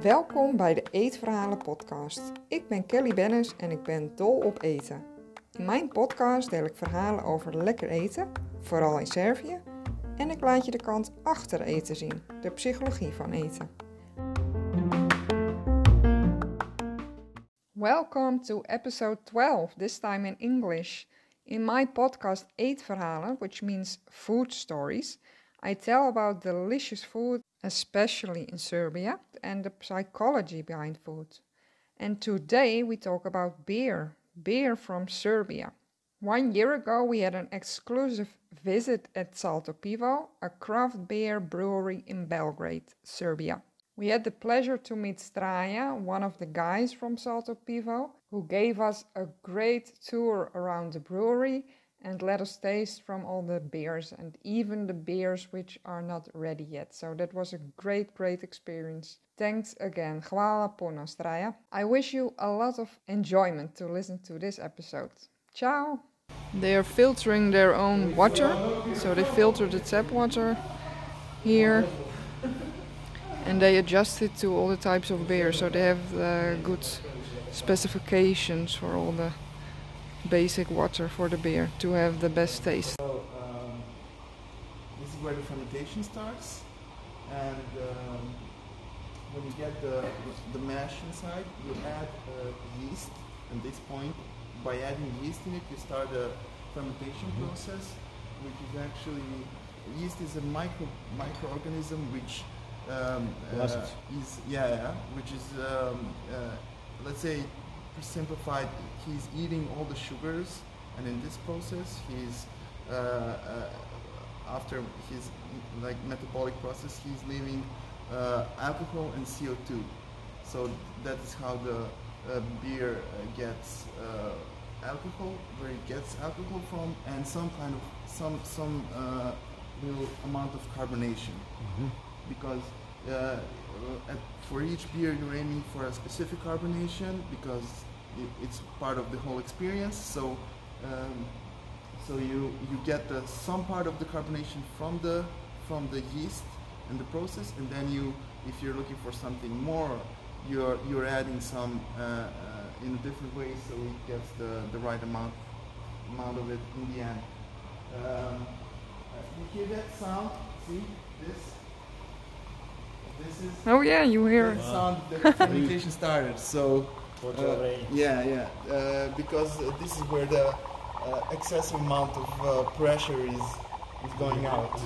Welkom bij de Eetverhalen podcast. Ik ben Kelly Bennis en ik ben dol op eten. In mijn podcast deel ik verhalen over lekker eten, vooral in Servië, en ik laat je de kant achter eten zien, de psychologie van eten. Welcome to episode 12, this time in English. In my podcast Eetverhalen, which means food stories, I tell about delicious food, especially in Serbia, and the psychology behind food. And today we talk about beer, beer from Serbia. One year ago, we had an exclusive visit at Salto Pivo, a craft beer brewery in Belgrade, Serbia. We had the pleasure to meet Straja, one of the guys from Salto Pivo, who gave us a great tour around the brewery and let us taste from all the beers and even the beers which are not ready yet. So that was a great, great experience. Thanks again. Hvala puno, Straja. I wish you a lot of enjoyment to listen to this episode. Ciao! They are filtering their own water, so they filter the tap water here and they adjust it to all the types of beer, so they have uh, good specifications for all the basic water for the beer to have the best taste. So um, this is where the fermentation starts, and um, when you get the the mash inside, you add uh, yeast. At this point, by adding yeast in it, you start a fermentation Mhm. process, which is actually yeast is a micro microorganism which um, uh, is yeah, yeah which is um, uh, let's say simplified. He's eating all the sugars and in this process he's uh, uh, after his like metabolic process he's leaving uh, alcohol and CO2 so that is how the uh, beer uh, gets uh, alcohol where it gets alcohol from and some kind of some some uh, little amount of carbonation. Mhm. Because uh, at, for each beer you're aiming for a specific carbonation because it, it's part of the whole experience. So um, so you you get the, some part of the carbonation from the from the yeast in the process, and then you if you're looking for something more, you're you're adding some uh, uh, in a different way so it gets the, the right amount amount of it in the end. Um, uh, you hear that sound? See this? This is Oh yeah, you hear the sound the fermentation started. So uh, yeah, yeah, uh, because uh, this is where the uh, excessive amount of uh, pressure is is going out.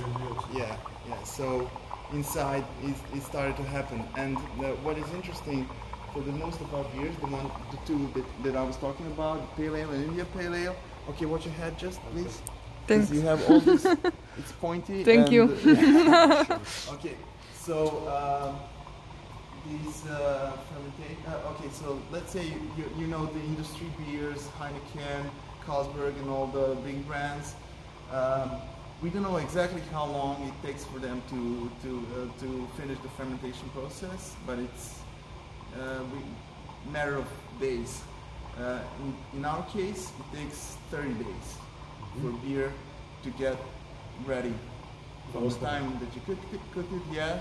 Yeah, yeah. So inside it, it started to happen, and uh, what is interesting for the most of our beers, the one, the two that, that I was talking about, the pale ale and India pale ale. Okay, watch your head, just please. Thanks. You have all this. it's pointy. Thank and, you. uh, okay, so um, these uh, fermentation. Uh, okay, so let's say you, you, you know the industry beers, Heineken, Carlsberg, and all the big brands. Um, we don't know exactly how long it takes for them to to uh, to finish the fermentation process, but it's uh, we, matter of days. Uh, in, in our case, it takes 30 days for beer to get ready. From the time that you cook it, cook it, yeah,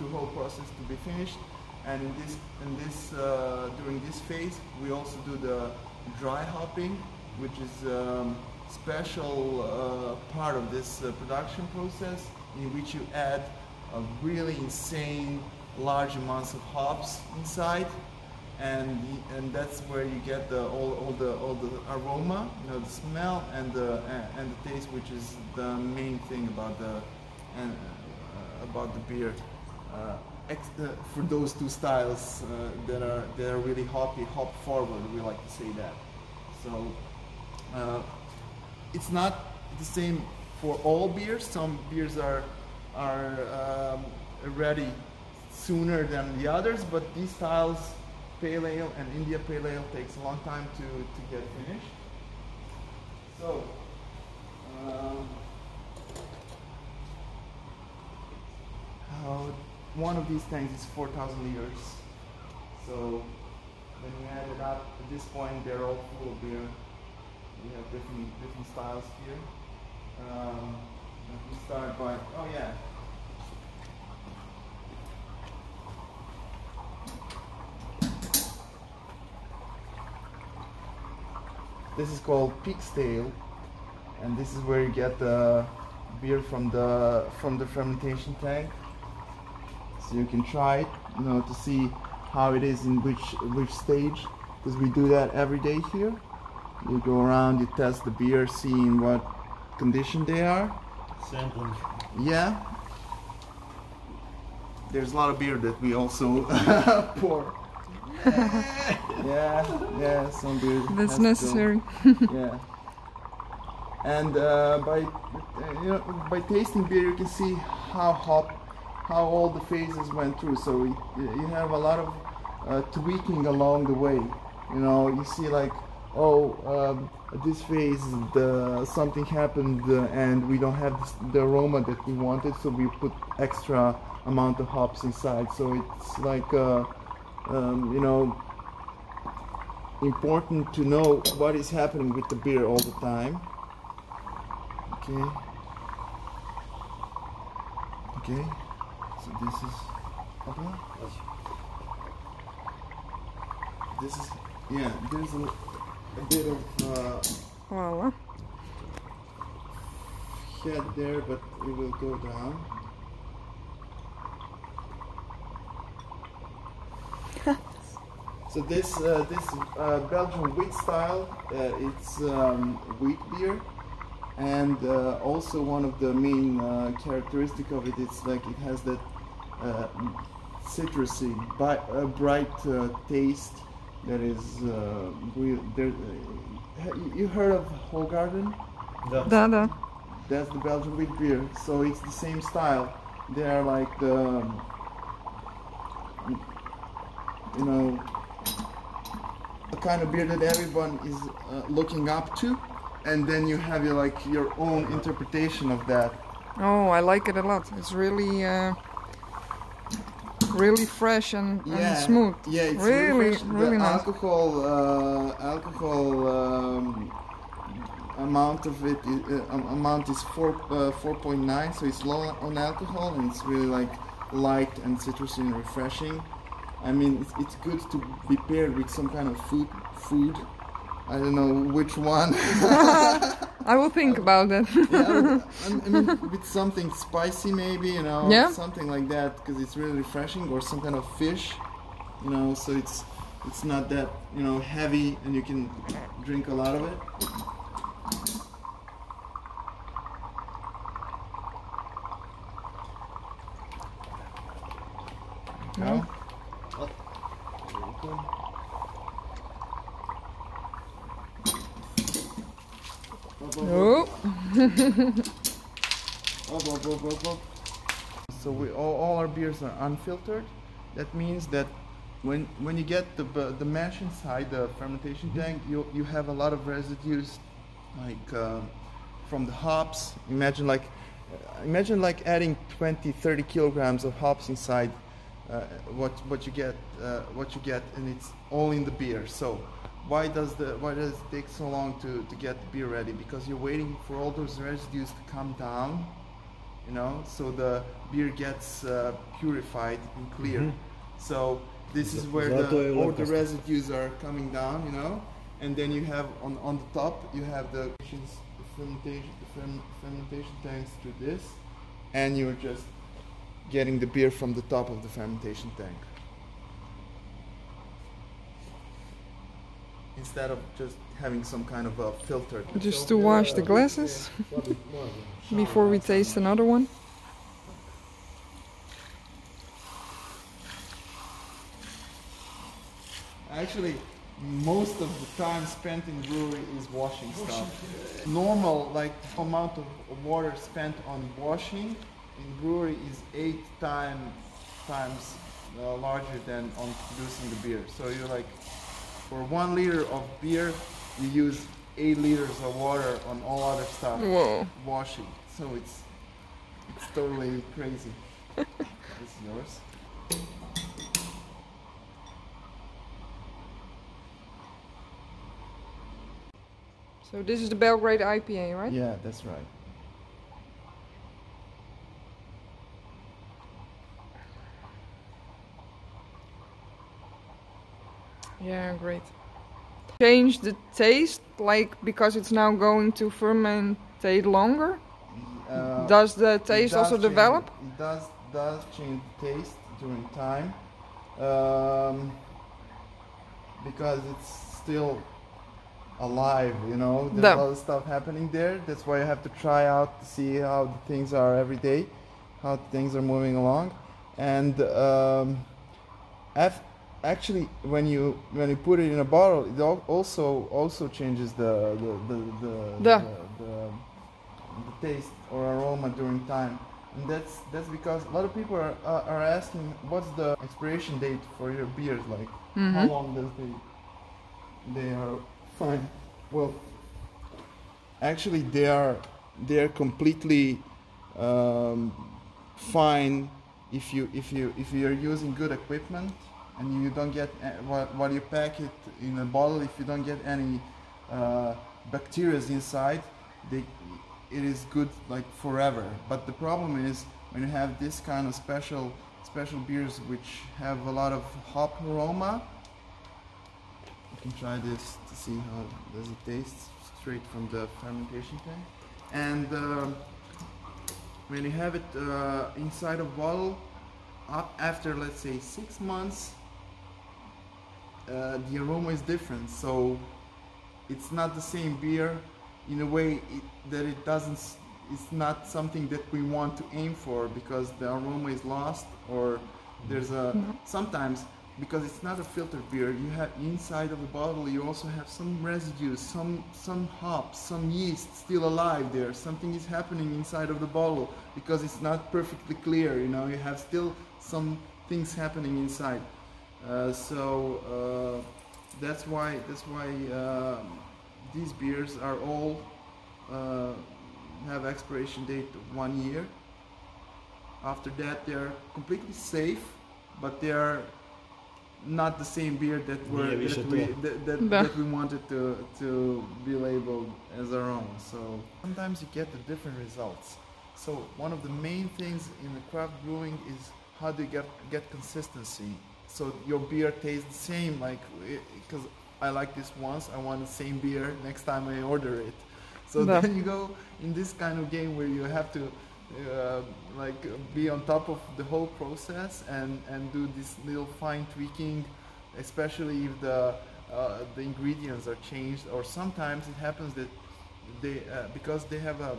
the whole process to be finished. And in this, in this, uh, during this phase, we also do the dry hopping, which is um, special uh, part of this uh, production process, in which you add a really insane large amounts of hops inside, and and that's where you get the all, all the all the aroma, you know, the smell and the and the taste, which is the main thing about the and uh, about the beer. Uh, uh, for those two styles uh, that are that are really hoppy, hop forward, we like to say that. So it's not the same for all beers. Some beers are are um, ready sooner than the others, but these styles, pale ale and India pale ale, takes a long time to, to get finished. So, um, how one of these tanks is 4,000 liters. So when you add it up, at this point they're all full of beer. We have different different styles here. Um, Let me start by, oh yeah. This is called pig's tail, and this is where you get the beer from the from the fermentation tank. So you can try it, you know, to see how it is in which which stage, because we do that every day here. You go around, you test the beer, see in what condition they are. Sampling. Yeah. There's a lot of beer that we also pour. yeah, yeah, some beer. That's necessary. yeah. And uh, by uh, you know by tasting beer, you can see how hot, how all the phases went through. So you have a lot of uh, tweaking along the way. You know, you see like, oh, um, this phase the something happened uh, and we don't have the aroma that we wanted, so we put extra amount of hops inside. So it's like, uh, um, you know, important to know what is happening with the beer all the time. Okay. Okay. So this is. Okay. This is. Yeah. There's a, a bit of uh, Voila. head there, but it will go down. so this uh, this uh, Belgian wheat style, uh, it's um, wheat beer, and uh, also one of the main uh, characteristic of it is like it has that uh, citrusy, bi- uh, bright uh, taste that is uh, real. There, uh, you heard of Hoegaarden? Да. Da da. That's the Belgian wheat beer. So it's the same style. They are like the, you know, a kind of beer that everyone is uh, looking up to, and then you have your like your own interpretation of that. Oh, I like it a lot. It's really, uh, really fresh and, and smooth. Yeah, it's really, fresh. really the nice. alcohol, uh, alcohol um, amount of it, uh, amount is four uh, four point nine, so it's low on alcohol and it's really like light and citrusy and refreshing. I mean, it's, it's good to be paired with some kind of food. Food. I don't know which one. I will think about that. yeah, I mean, with something spicy maybe, you know, Yeah. something like that, because it's really refreshing, or some kind of fish, you know, so it's it's not that you know heavy, and you can drink a lot of it. No. oh, Up, up, up, up, up. So we all, all our beers are unfiltered. That means that when when you get the the mash inside the fermentation tank, you you have a lot of residues, like uh, from the hops. Imagine like uh, imagine like adding 20, 30 kilograms of hops inside. Uh, what what you get uh, what you get, and it's all in the beer. So why does the why does it take so long to, to get the beer ready? Because you're waiting for all those residues to come down, you know, so the beer gets uh, purified and clear. Mhm. So this is where the all the residues are coming down, you know, and then you have on on the top you have the the fermentation the fermentation tanks to this, and you're just getting the beer from the top of the fermentation tank. Instead of just having some kind of a filter. just to wash the glasses before we taste another one. Actually, most of the time spent in brewery is washing stuff. Normal, like amount of water spent on washing in brewery is eight time, times uh, larger than on producing the beer. So you're like, for one liter of beer, you use eight liters of water on all other stuff. Whoa. Washing. So it's it's totally crazy. this is yours. So this is the Belgrade IPA, right? Yeah, that's right. Yeah, great. Change the taste, like because it's now going to fermentate longer. Uh, does the taste does also change- develop? It does does change the taste during time, um, because it's still alive. You know, there's Да. a lot of stuff happening there. That's why you have to try out to see how the things are every day, how things are moving along, and um, af- actually when you when you put it in a bottle, it also also changes the the the the, the, the, the taste or aroma during time. And that's that's because a lot of people are are, are asking what's the expiration date for your beers like how Mhm. long does they they are fine well actually they are they are completely um, fine if you if you if you're using good equipment and you don't get while, while you pack it in a bottle if you don't get any uh, bacteria inside they it is good like forever. But the problem is when you have this kind of special special beers which have a lot of hop aroma you can try this to see how does it taste straight from the fermentation tank. And um, when you have it uh, inside a bottle after let's say six months uh, the aroma is different. So it's not the same beer in a way it, that it doesn't. It's not something that we want to aim for because the aroma is lost or there's a sometimes because it's not a filtered beer you have inside of the bottle you also have some residues some some hops some yeast still alive there. Something is happening inside of the bottle because it's not perfectly clear you know you have still some things happening inside so uh, that's why that's why um these beers are all uh, have expiration date of one year. After that, they're completely safe, but they are not the same beer that were Nije that we that, that, Da. that we wanted to to be labeled as our own. So sometimes you get the different results. So one of the main things in the craft brewing is how do you get get consistency. So your beer tastes the same, like because I like this once, I want the same beer next time I order it. So Да. then you go in this kind of game where you have to uh, like be on top of the whole process and and do this little fine tweaking, especially if the uh, the ingredients are changed or sometimes it happens that they uh, because they have a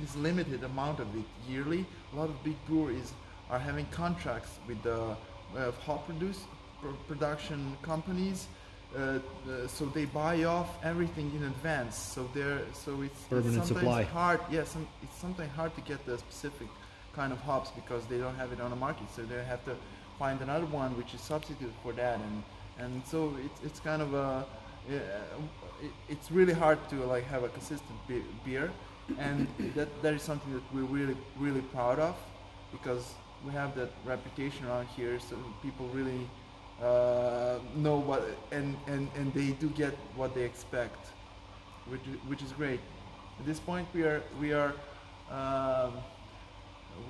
this limited amount of it yearly. A lot of big breweries are having contracts with the uh, hop produce pr- production companies. Uh, uh, so they buy off everything in advance. So they're so it's, it's sometimes supply. hard. Yes, some, it's sometimes hard to get the specific kind of hops because they don't have it on the market. So they have to find another one which is substitute for that, and and so it's it's kind of a uh, it, it's really hard to like have a consistent be- beer, and that that is something that we're really really proud of because we have that reputation around here. So people really uh, know what and, and and they do get what they expect, which which is great. At this point, we are we are. Um,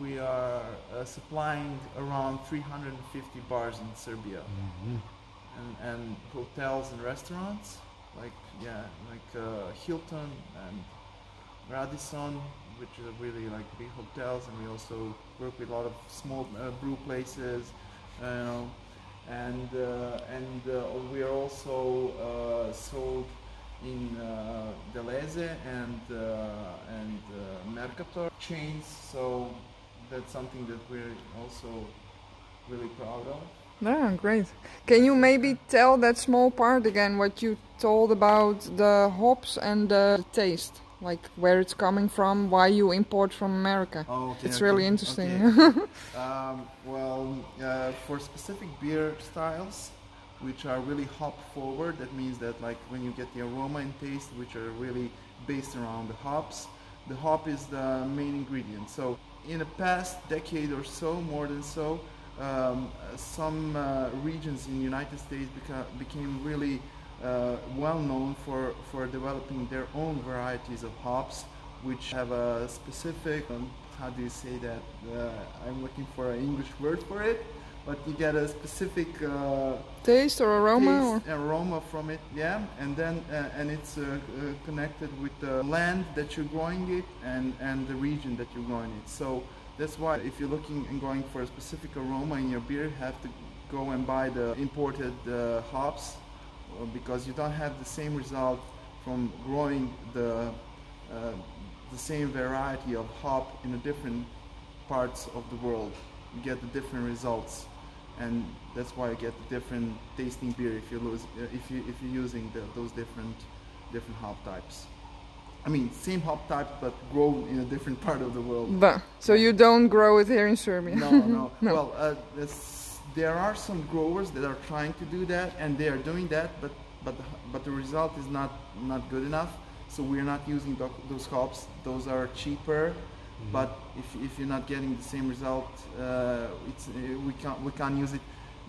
we are uh, supplying around 350 bars in Serbia Mhm. and, and hotels and restaurants like yeah like uh, Hilton and Radisson which are really like big hotels and we also work with a lot of small uh, brew places you know and uh, and uh, we are also uh, sold in uh, Delhaize and and Mercator chains so that's something that we're also really proud of Yeah, great. Can you maybe tell that small part again, what you told about the hops and the taste? Like where it's coming from, why you import from America? Oh, okay, It's okay, really interesting. okay. um, well, uh, for specific beer styles, which are really hop forward, that means that like when you get the aroma and taste, which are really based around the hops, the hop is the main ingredient. So in the past decade or so, more than so, um, some uh, regions in the United States beca- became really uh, well known for, for developing their own varieties of hops, which have a specific, um, how do you say that? Uh, I'm looking for an English word for it, but you get a specific uh, Taste or aroma? taste, aroma from it, yeah, and then uh, and it's uh, uh, connected with the land that you're growing it and and the region that you're growing it. So that's why if you're looking and going for a specific aroma in your beer, you have to go and buy the imported uh, hops because you don't have the same result from growing the uh, the same variety of hop in a different parts of the world. You get the different results, and that's why you get the different tasting beer if you lose uh, if you if you're using the, those different different hop types. I mean, same hop type but grown in a different part of the world. But, so you don't grow it here in Serbia? No, no. No. Well, uh, this, there are some growers that are trying to do that, and they are doing that, but but the, but the result is not not good enough. So we're not using tho- those hops. Those are cheaper, but if, if you're not getting the same result, uh, it's uh, we can't we can't use it.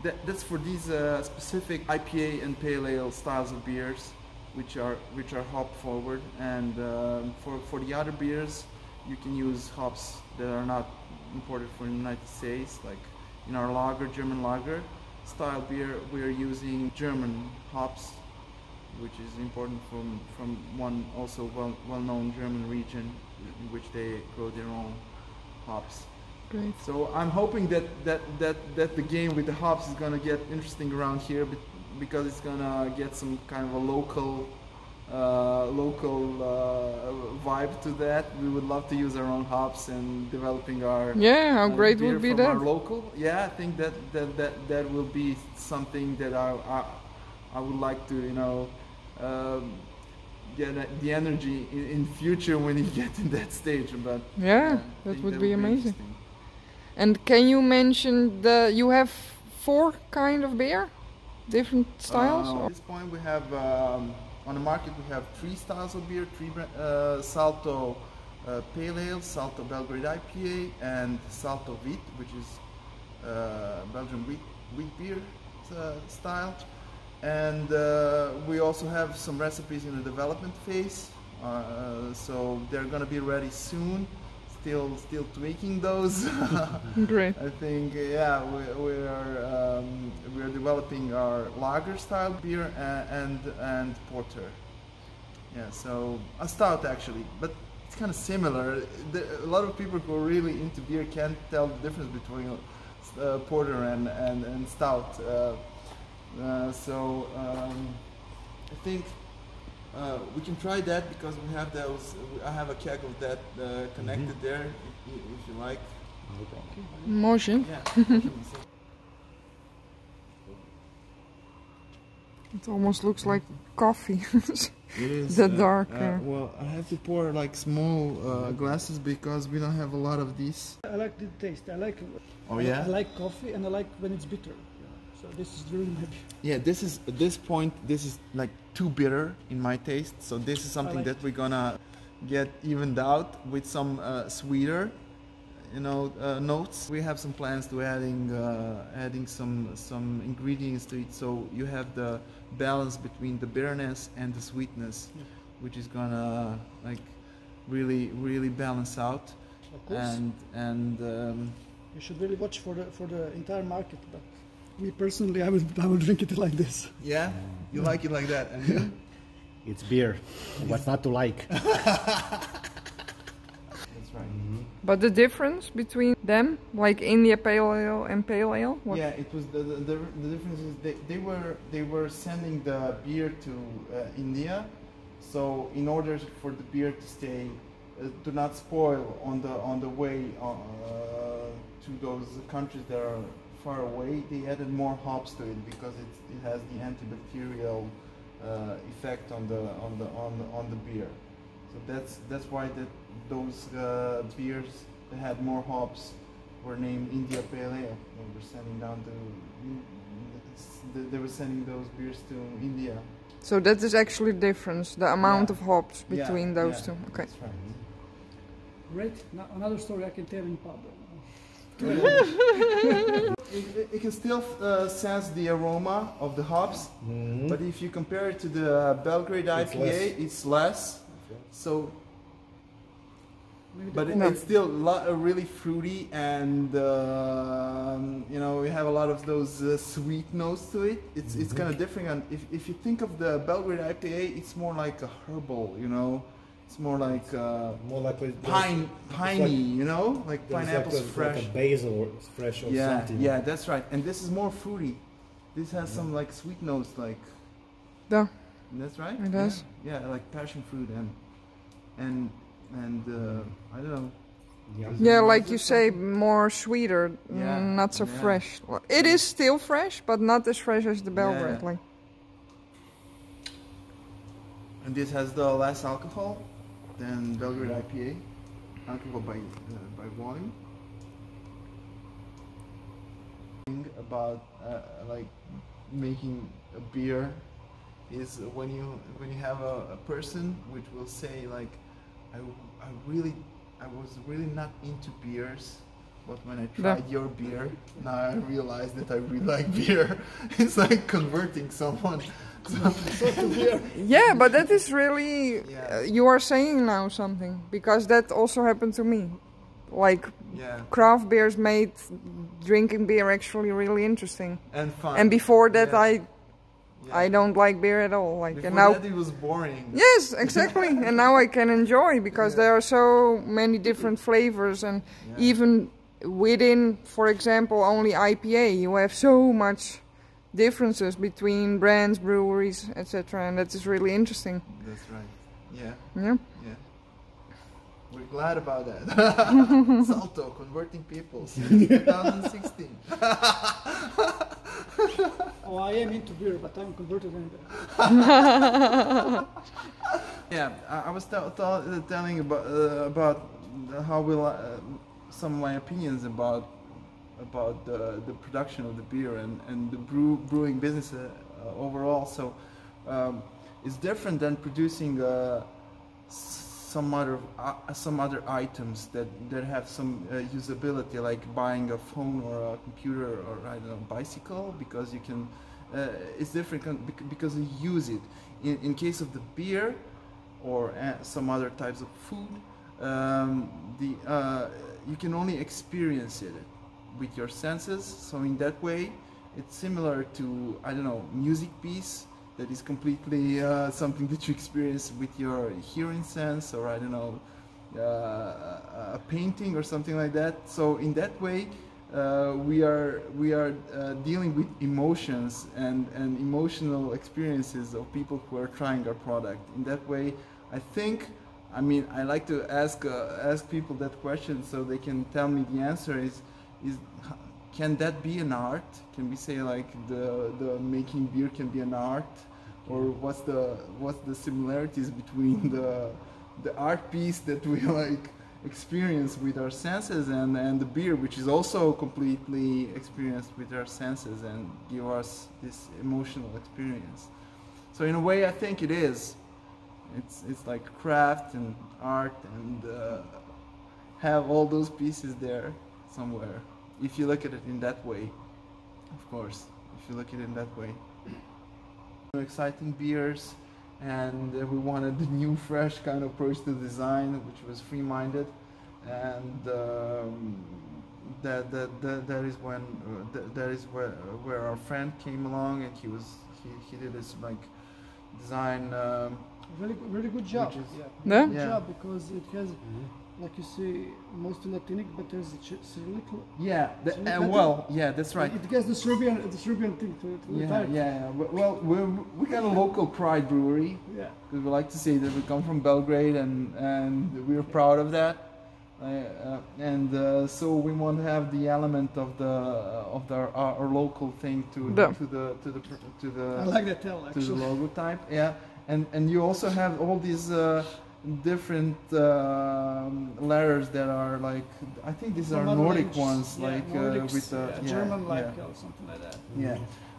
That, that's for these uh, specific IPA and pale ale styles of beers, which are which are hop forward, and um, for for the other beers, you can use hops that are not imported from the United States, like in our lager, German lager style beer, we are using German hops, which is important from, from one also well, well-known German region in which they grow their own hops. Great. So I'm hoping that, that, that, that the game with the hops is gonna get interesting around here be- because it's gonna get some kind of a local uh, local uh, vibe to that. We would love to use our own hops and developing our Yeah, how uh, great would be that? Local, yeah, I think that that, that, that will be something that I, I I would like to you know um, get the energy in, in future when you get in that stage. But Yeah, that would be amazing. interesting. And can you mention the you have four kind of beer, different styles? Uh, at this point, we have um, on the market we have three styles of beer: three uh, Salto uh, Pale Ale, Salto Belgrade IPA, and Salto Wheat, which is uh, Belgian wheat wheat beer uh, style. And uh, we also have some recipes in the development phase, uh, so they're gonna be ready soon. Still, still tweaking those. Great. I think uh, yeah, we, we are um, we are developing our lager style beer and and, and porter. Yeah, so a stout actually, but it's kind of similar. The, a lot of people who are really into beer can't tell the difference between uh, porter and and, and stout. Uh, uh, so um, I think. Uh, we can try that because we have those. I have a keg of that uh, connected there, if, if you like. motion Yeah. It almost looks like coffee. It is The dark, uh, well, I have to pour like small uh, glasses because we don't have a lot of these. I like the taste. I like. Oh I, yeah. I like coffee and I like when it's bitter. So this is really my. Yeah, this is at this point. This is like too bitter in my taste. So this is something like that we're gonna get evened out with some uh, sweeter, you know, uh, notes. We have some plans to adding uh, adding some some ingredients to it. So you have the balance between the bitterness and the sweetness, Yeah. which is gonna like really really balance out. Of course, and and um, you should really watch for the for the entire market. But me personally, I will I will drink it like this. yeah, you like it like that, and you? It's beer. What's not to like? That's right. But the difference between them, like India Pale Ale and Pale Ale, what? Yeah, it was the, the, the, the difference is they, they were they were sending the beer to uh, India, so in order for the beer to stay uh, to not spoil on the on the way uh, to those countries that are far away, they added more hops to it because it, it has the antibacterial uh, effect on the on the on the on the beer. So that's that's why that those uh, beers that had more hops were named India Pale Ale. They were sending down to they were sending those beers to India. So that is actually the difference, the amount Yeah. of hops Yeah, between those yeah, two. Okay. That's right. Great. Now another story I can tell in pub. It, it can still uh, sense the aroma of the hops, Mm-hmm. but if you compare it to the Belgrade It's IPA, less. it's less. So but it, it's still lo- uh, really fruity and um, you know we have a lot of those uh, sweet notes to it it's it's kind of different and if, if you think of the belgrade ipa it's more like a herbal you know it's more like uh, More likely pine piney you know like There's pineapples like a, fresh Like a basil or fresh or yeah something. yeah that's right and this is more fruity this has some like sweet notes like Yeah. that's right It does. yeah, yeah like passion fruit and and and uh, i don't know Yeah. Yeah, like you say, more sweeter, mm, Yeah, not so yeah. fresh. Well, It is still fresh, but not as fresh as the Belgrade. Yeah. Like, And this has the less alcohol than Belgrade IPA, alcohol by uh, by volume. Thing About uh, like making a beer is when you when you have a, a person which will say like I, I really I was really not into beers but when I tried your beer now I realized that I really like beer it's like converting someone yeah, but that is really. Yeah. Uh, you are saying now something because that also happened to me. Like yeah craft beers made drinking beer actually really interesting. and fun And before that, Yeah. I. I don't like beer at all. Like Before and now. that it was boring. Yes, exactly. and now I can enjoy because there are so many different flavors, and even within, for example, only IPA, you have so much differences between brands, breweries, etc. And that is really interesting. That's right. Yeah, Yeah. yeah. We're glad about that. Salto converting people since 2016. Oh, I am into beer, but I'm converted anyway. Yeah, I, I was tell, tell, uh, telling about uh, about how will uh, some of my opinions about about the, the production of the beer and, and the brew, brewing business uh, uh, overall. So um, it's different than producing uh, some other uh, some other items that, that have some uh, usability, like buying a phone or a computer or I don't know bicycle, because you can. Uh, it's different because you use it. In, in case of the beer, or some other types of food, um, the you can only experience it with your senses. So in that way, it's similar to I don't know music piece that is completely uh, something that you experience with your hearing sense, or I don't know uh, a painting or something like that. So in that way. Uh, we are we are uh, dealing with emotions and, and emotional experiences of people who are trying our product. In that way, I think I mean I like to ask uh, ask people that question so they can tell me the answer is is can that be an art? Can we say like the the making beer can be an art, or what's the what's the similarities between the the art piece that we like experience with our senses and, and the beer which is also completely experienced with our senses and give us this emotional experience? So in a way i think it is. It's it's like craft and art and uh, have all those pieces there somewhere if you look at it in that way of course if you look at it in that way exciting beers and uh, we wanted a new fresh kind of approach to design which was free-minded and um, that, that, that, that is when uh, that, that is where, where our friend came along and he was he, he did this like design um, Really, good- really good job. Is- yeah. Yeah? Good Yeah. job because it has, like you see, mostly Latinic, but there's a ch- Cyrillic. yeah the, So uh, well yeah that's right It gets the Serbian, the Serbian thing to, to the yeah title. yeah yeah. Well we're, we got a local pride brewery Yeah. because we like to say that we come from Belgrade and and we're proud of that. Uh, uh, and uh, so we want to have the element of the uh, of the our, our local thing to Yeah. to the to the to the I like that tell to the logo type. Yeah, and and you also have all these uh, different um, letters that are like I think these From are Nordic languages. ones, Yeah, like Nordics, uh, with the yeah, yeah, German like yeah. or something like that. Yeah,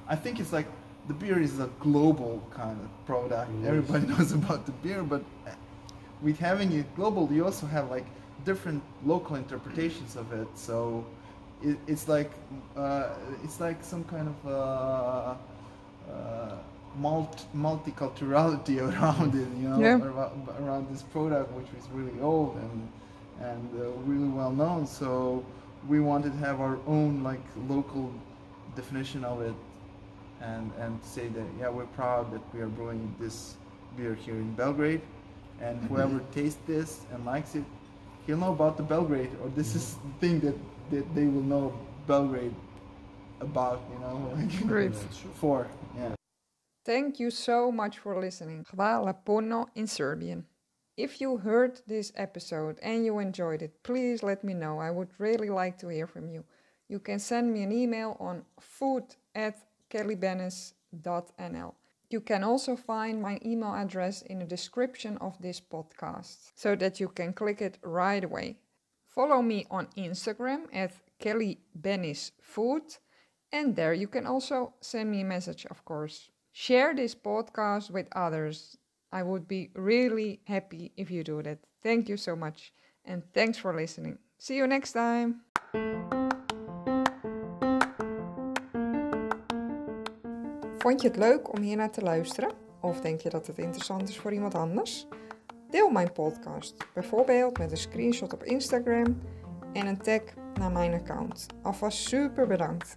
I think it's like the beer is a global kind of product. Yes. Everybody knows about the beer, but with having it global, you also have like different local interpretations of it. So it, it's like uh, it's like some kind of uh, uh, multi multiculturality around it, you know, Yeah. around, around this product, which is really old and and uh, really well known. So we wanted to have our own like local definition of it, and and say that yeah we're proud that we are brewing this beer here in Belgrade, and whoever tastes this and likes it, he'll know about the Belgrade, or this is the thing that that they will know Belgrade about, you know, like Great. for yeah. Thank you so much for listening. Hvala puno in Serbian. If you heard this episode and you enjoyed it, please let me know. I would really like to hear from you. You can send me an email on food at kellybennis.nl. You can also find my email address in the description of this podcast so that you can click it right away. Follow me on Instagram at kellybennisfood and there you can also send me a message, of course. Share this podcast with others. I would be really happy if you do that. Thank you so much. And thanks for listening. See you next time. Vond je het leuk om hier naar te luisteren? Of denk je dat het interessant is voor iemand anders? Deel mijn podcast, bijvoorbeeld met een screenshot op Instagram en een tag naar mijn account. Alvast super bedankt.